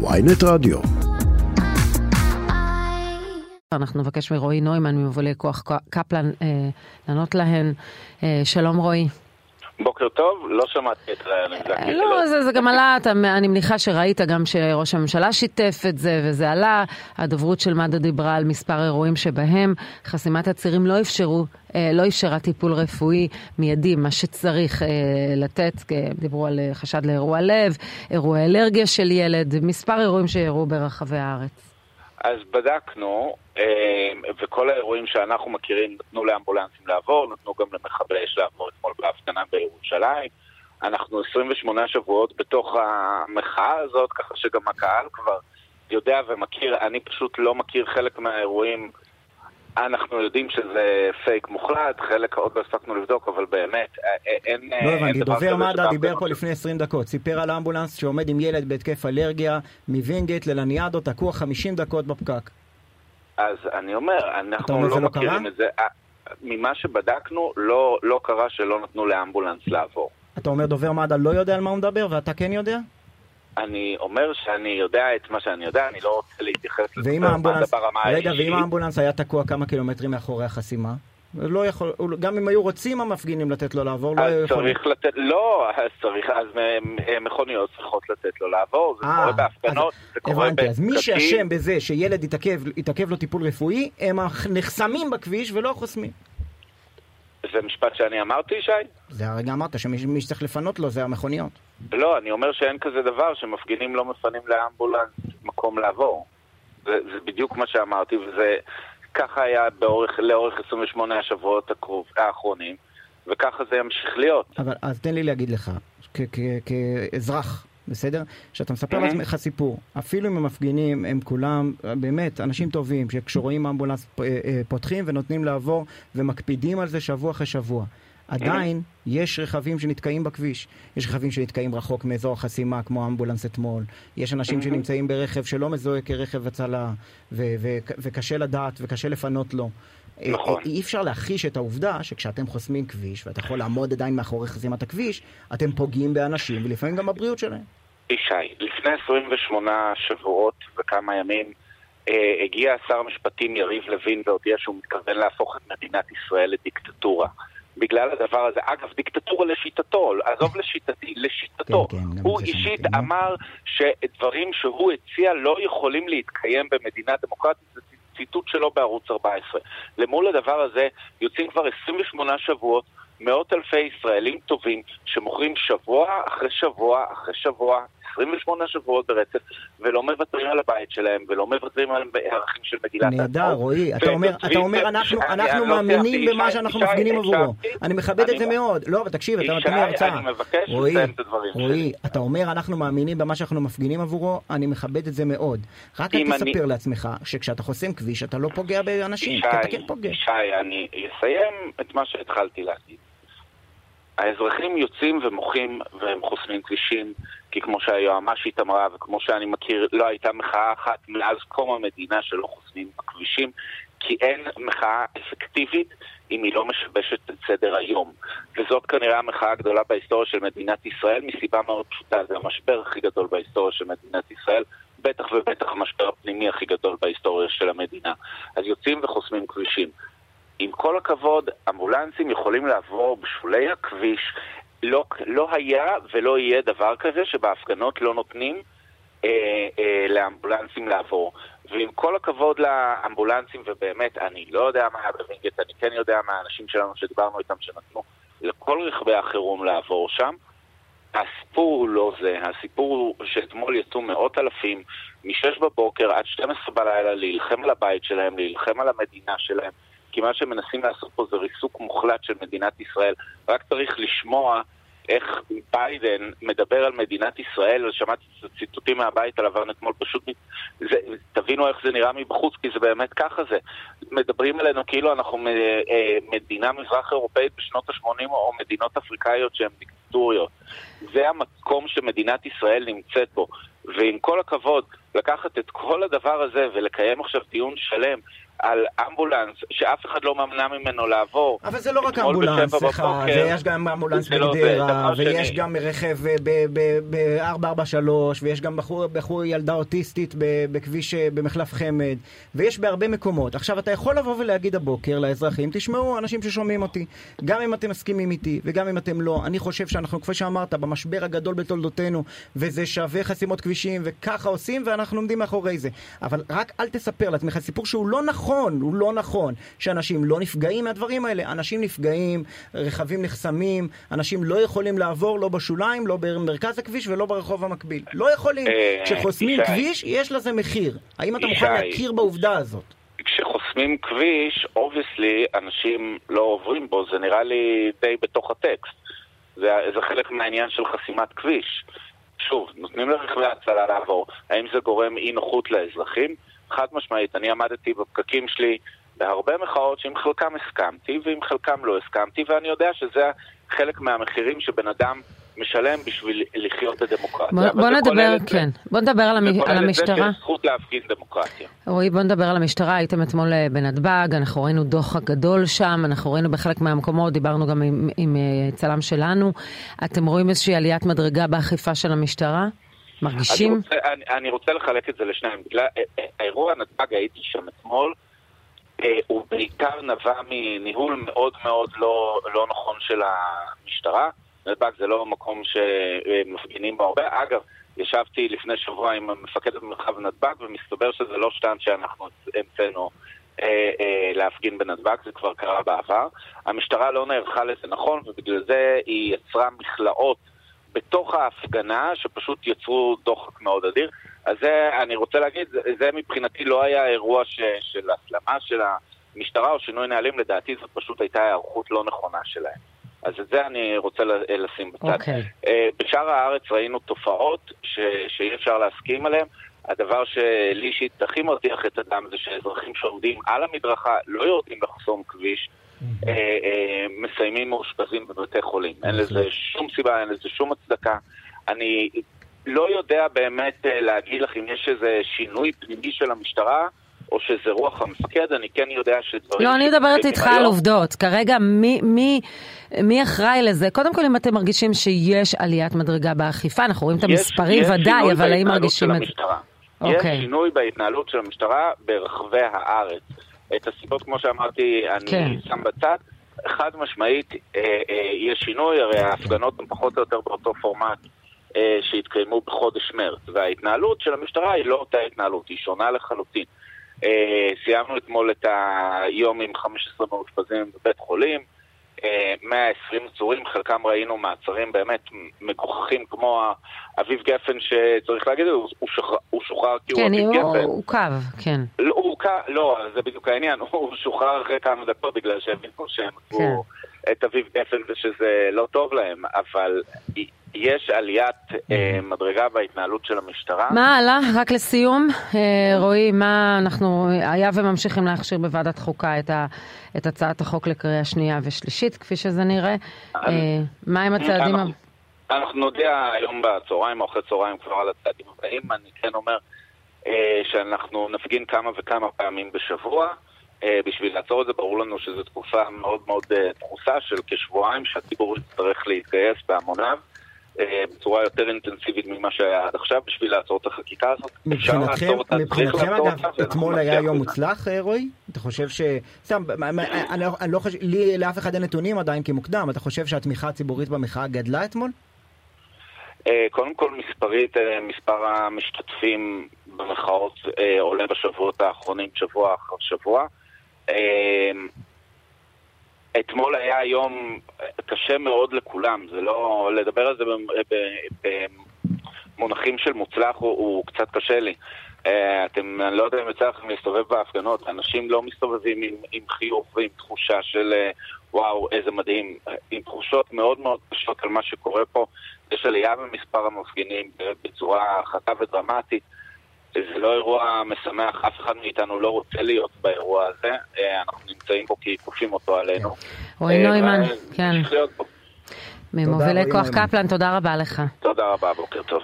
ויינט רדיו. אנחנו נבקש מרועי נוימן ממובילי כוח קפלן אה, לענות להן. אה, שלום רועי. בוקר טוב, לא שמעתי את רעיון אה, לא, זה, זה גם עלה, אתה, אני מניחה שראית גם שראש הממשלה שיתף את זה וזה עלה. הדוברות של מד"א דיברה על מספר אירועים שבהם חסימת הצירים לא אפשרו, אה, לא אפשרה טיפול רפואי מיידי, מה שצריך אה, לתת, דיברו על חשד לאירוע לב, אירועי אלרגיה של ילד, מספר אירועים שאירעו ברחבי הארץ. אז בדקנו, אה, וכל האירועים שאנחנו מכירים נתנו לאמבולנסים לעבור, נתנו גם למכבי אש לעבור אתמול בהפגנה בירושלים. אנחנו 28 שבועות בתוך המחאה הזאת, ככה שגם הקהל כבר יודע ומכיר, אני פשוט לא מכיר חלק מהאירועים אנחנו יודעים שזה פייק מוחלט, חלק עוד לא הספקנו לבדוק, אבל באמת, אין... לא הבנתי, דובר מד"א דיבר פה לפני 20 דקות, סיפר על אמבולנס שעומד עם ילד בהתקף אלרגיה מווינגייט ללניאדו, תקוע 50 דקות בפקק. אז אני אומר, אנחנו לא, לא מכירים את זה. ממה שבדקנו, לא, לא קרה שלא נתנו לאמבולנס לעבור. אתה אומר דובר מד"א לא יודע על מה הוא מדבר ואתה כן יודע? אני אומר שאני יודע את מה שאני יודע, אני לא רוצה להתייחס ברמה האישית. רגע, ואם האמבולנס היה תקוע כמה קילומטרים מאחורי החסימה? לא יכול, גם אם היו רוצים המפגינים לתת לו לעבור, לא היו יכולים. צריך לתת, לא, אז צריך, אז מכוניות צריכות לתת לו לעבור, זה 아, קורה בהפגנות, זה קורה הבנתי, אז מי שאשם בזה שילד יתעכב לו טיפול רפואי, הם הנחסמים בכביש ולא החוסמים. זה משפט שאני אמרתי, שי? זה הרגע אמרת, שמי שצריך לפנות לו זה המכוניות. לא, אני אומר שאין כזה דבר שמפגינים לא מפנים לאמבולנס מקום לעבור. זה, זה בדיוק מה שאמרתי, וזה ככה היה באורך, לאורך 28 השבועות הקרוב, האחרונים, וככה זה ימשיך להיות. אבל אז תן לי להגיד לך, כאזרח, בסדר? כשאתה מספר לעצמך סיפור, אפילו אם המפגינים הם כולם באמת אנשים טובים, שכשרואים אמבולנס אה, אה, פותחים ונותנים לעבור ומקפידים על זה שבוע אחרי שבוע. עדיין יש רכבים שנתקעים בכביש. יש רכבים שנתקעים רחוק מאזור החסימה, כמו אמבולנס אתמול. יש אנשים שנמצאים ברכב שלא מזוהה כרכב הצלה, ו- ו- וקשה לדעת וקשה לפנות לו. נכון. אי אפשר להכחיש את העובדה שכשאתם חוסמים כביש, ואתה יכול לעמוד עדיין מאחורי חסימת הכביש, אתם פוגעים באנשים, ולפעמים גם בבריאות שלהם. ישי, לפני 28 שבועות וכמה ימים אה, הגיע שר המשפטים יריב לוין והודיע שהוא מתכוון להפוך את מדינת ישראל לדיקטטורה. בגלל הדבר הזה. אגב, דיקטטורה לשיטתו, עזוב לשיטתי, לשיטתו. כן, כן, הוא אישית אמר שדברים שהוא הציע לא יכולים להתקיים במדינה דמוקרטית. זה ציטוט שלו בערוץ 14. למול הדבר הזה יוצאים כבר 28 שבועות מאות אלפי ישראלים טובים שמוכרים שבוע אחרי שבוע אחרי שבוע 28 שבועות ברצף, ולא מוותרים על הבית שלהם, ולא מוותרים על ערכים של מגילת העצמאות. נהדר, רועי. אתה אומר, אתה אומר אנחנו, אנחנו לא מאמינים במה שאנחנו מפגינים עבורו. אני מכבד את זה מאוד. לא, אבל תקשיב, אתה נותן לי הרצאה. אני מבקש לסיים את הדברים שלי. רועי, אתה אומר, אנחנו מאמינים במה שאנחנו מפגינים עבורו, אני מכבד את זה מאוד. רק אל תספר לעצמך שכשאתה חוסם כביש, אתה לא פוגע באנשים, כי אתה כן פוגע. ישי, אני אסיים את מה שהתחלתי להגיד. האזרחים יוצאים ומוחים והם חוסמים כבישים, כי כמו שהיועמ"שית אמרה וכמו שאני מכיר, לא הייתה מחאה אחת מאז קום המדינה שלא חוסמים בכבישים, כי אין מחאה אפקטיבית אם היא לא משבשת את סדר היום. וזאת כנראה המחאה הגדולה בהיסטוריה של מדינת ישראל, מסיבה מאוד פשוטה, זה המשבר הכי גדול בהיסטוריה של מדינת ישראל, בטח ובטח המשבר הפנימי הכי גדול בהיסטוריה של המדינה. אז יוצאים וחוסמים כבישים. עם כל הכבוד, אמבולנסים יכולים לעבור בשולי הכביש. לא, לא היה ולא יהיה דבר כזה שבהפגנות לא נותנים אה, אה, לאמבולנסים לעבור. ועם כל הכבוד לאמבולנסים, ובאמת, אני לא יודע מה היה בווינגייט, אני כן יודע מהאנשים שלנו שדיברנו איתם שנתנו לכל רכבי החירום לעבור שם. הסיפור הוא לא זה, הסיפור הוא שאתמול יצאו מאות אלפים מ-6 בבוקר עד 12 בלילה להילחם על הבית שלהם, להילחם על המדינה שלהם. כי מה שמנסים לעשות פה זה ריסוק מוחלט של מדינת ישראל. רק צריך לשמוע איך ביידן מדבר על מדינת ישראל, שמעתי ציטוטים מהבית הלבן אתמול, פשוט זה, תבינו איך זה נראה מבחוץ, כי זה באמת ככה זה. מדברים עלינו כאילו אנחנו אה, מדינה מזרח אירופאית בשנות ה-80 או מדינות אפריקאיות שהן דיקטטוריות. זה המקום שמדינת ישראל נמצאת בו. ועם כל הכבוד, לקחת את כל הדבר הזה ולקיים עכשיו דיון שלם על אמבולנס שאף אחד לא ממנע ממנו לעבור. אבל זה לא רק אמבולנס, סליחה, ויש גם אמבולנס לא בגדרה, ויש גם רכב ב-443, ויש גם בחור, בחור ילדה אוטיסטית בכביש, במחלף חמד, ויש בהרבה מקומות. עכשיו, אתה יכול לבוא ולהגיד הבוקר לאזרחים, תשמעו, אנשים ששומעים אותי, גם אם אתם מסכימים איתי, וגם אם אתם לא, אני חושב שאנחנו, כפי שאמרת, במשבר הגדול בתולדותינו, וזה שווה חסימות כבישים, וככה עושים, ואנחנו עומדים מאחורי זה. אבל רק אל תספר לעצמך סיפור שהוא לא נכון, הוא לא נכון, שאנשים לא נפגעים מהדברים האלה. אנשים נפגעים, רכבים נחסמים, אנשים לא יכולים לעבור לא בשוליים, לא במרכז הכביש ולא ברחוב המקביל. לא יכולים. אה, כשחוסמים כביש, יש לזה מחיר. האם אתה מוכן להכיר בעובדה הזאת? כשחוסמים כביש, obviously, אנשים לא עוברים בו, זה נראה לי די בתוך הטקסט. זה, זה חלק מהעניין של חסימת כביש. שוב, נותנים לרכבי הצלה לעבור. האם זה גורם אי נוחות לאזרחים? חד משמעית, אני עמדתי בפקקים שלי בהרבה מחאות שעם חלקם הסכמתי ועם חלקם לא הסכמתי, ואני יודע שזה חלק מהמחירים שבן אדם משלם בשביל לחיות בדמוקרטיה. בוא, בוא נדבר, כן. בוא נדבר על, המ... על המשטרה. זה שיש זכות להפגין דמוקרטיה. רועי, בוא נדבר על המשטרה. הייתם אתמול אה, בנתב"ג, אנחנו ראינו דוח הגדול שם, אנחנו ראינו בחלק מהמקומות, דיברנו גם עם, עם אה, צלם שלנו. אתם רואים איזושהי עליית מדרגה באכיפה של המשטרה? מרגישים? אני רוצה, אני, אני רוצה לחלק את זה לשניים. בגלל אה, האירוע נתב"ג, הייתי שם אתמול, הוא בעיקר נבע מניהול מאוד מאוד לא, לא נכון של המשטרה. נתב"ג זה לא מקום שמפגינים בו הרבה. אגב, ישבתי לפני שבוע עם מפקד במרחב נתב"ג, ומסתבר שזה לא שטנט שאנחנו המצאנו אה, אה, להפגין בנתב"ג, זה כבר קרה בעבר. המשטרה לא נערכה לזה נכון, ובגלל זה היא יצרה מכלאות בתוך ההפגנה, שפשוט יצרו דוחק מאוד אדיר. אז זה, אני רוצה להגיד, זה מבחינתי לא היה אירוע ש, של הסלמה של המשטרה או שינוי נהלים, לדעתי זאת פשוט הייתה היערכות לא נכונה שלהם. אז את זה אני רוצה לשים בצד. Okay. אוקיי. אה, בשאר הארץ ראינו תופעות ש... שאי אפשר להסכים עליהן. הדבר שלי אישית הכי מרתיח את הדם זה שאזרחים שעומדים על המדרכה לא יורדים לחסום כביש. אה, אה, מסיימים מאושפזים בבתי חולים. אין לזה שום סיבה, אין לזה שום הצדקה. אני לא יודע באמת להגיד לך אם יש איזה שינוי פנימי של המשטרה. או שזה רוח המפקד, אני כן יודע שדברים... לא, אני מדברת איתך על עובדות. כרגע, מי, מי, מי אחראי לזה? קודם כל, אם אתם מרגישים שיש עליית מדרגה באכיפה, אנחנו רואים את המספרים יש ודאי, אבל האם מרגישים את זה? יש אוקיי. שינוי בהתנהלות של המשטרה ברחבי הארץ. את הסיבות, כמו שאמרתי, אני כן. שם בצד. חד משמעית, אה, אה, יש שינוי, הרי ההפגנות הן פחות או יותר באותו פורמט אה, שהתקיימו בחודש מרץ, וההתנהלות של המשטרה היא לא אותה התנהלות, היא שונה לחלוטין. אה, סיימנו אתמול את היום עם 15 מאושפזים בבית חולים, 120 אה, עצורים, חלקם ראינו מעצרים באמת מגוחכים כמו אביב גפן שצריך להגיד, הוא, שוחרר, הוא שוחרר כי כן, הוא אביב גפן. כן, הוא עוכב, כן. לא, הוא לא, זה בדיוק העניין, הוא שוחרר אחרי כמה דקות בגלל שהם כן. את אביב גפן ושזה לא טוב להם, אבל יש עליית אה, מדרגה בהתנהלות של המשטרה. מה עלה? רק לסיום, אה, רועי, מה אנחנו, היה וממשיכים להכשיר בוועדת חוקה את, ה, את הצעת החוק לקריאה שנייה ושלישית, כפי שזה נראה. אה, מה עם הצעדים? אנחנו, אנחנו נודיע היום בצהריים או אחרי צהריים כבר על הצעדים הבאים. אני כן אומר אה, שאנחנו נפגין כמה וכמה פעמים בשבוע. אה, בשביל לעצור את זה ברור לנו שזו תקופה מאוד מאוד אה, דחוסה של כשבועיים שהציבור יצטרך להתגייס בהמוניו. אה, בצורה יותר אינטנסיבית ממה שהיה עד עכשיו בשביל לעצור את החקיקה הזאת. מבחינתכם, מבחינתכם אגב, אתמול היה יום מוצלח, אה, רועי? אתה חושב ש... סתם, אני לא, לא חושב, לי לאף אחד אין נתונים עדיין כי מוקדם, אתה חושב שהתמיכה הציבורית במחאה גדלה אתמול? אה, קודם כל מספרית, מספר המשתתפים במחאות עולה בשבועות האחרונים, שבוע אחר שבוע. אתמול היה יום קשה מאוד לכולם, זה לא... לדבר על זה במונחים של מוצלח הוא, הוא קצת קשה לי. אה, אתם, אני לא יודע אם יצא לכם להסתובב בהפגנות, אנשים לא מסתובבים עם, עם חיוך ועם תחושה של אה, וואו, איזה מדהים, עם תחושות מאוד מאוד קשות על מה שקורה פה. יש עלייה במספר המפגינים בצורה חדה ודרמטית. זה לא אירוע משמח, אף אחד מאיתנו לא רוצה להיות באירוע הזה, אה, אנחנו נמצאים בו כי כופים אותו עלינו. רועי נוימן, כן. ממובילי כוח קפלן, תודה רבה לך. תודה רבה, בוקר טוב.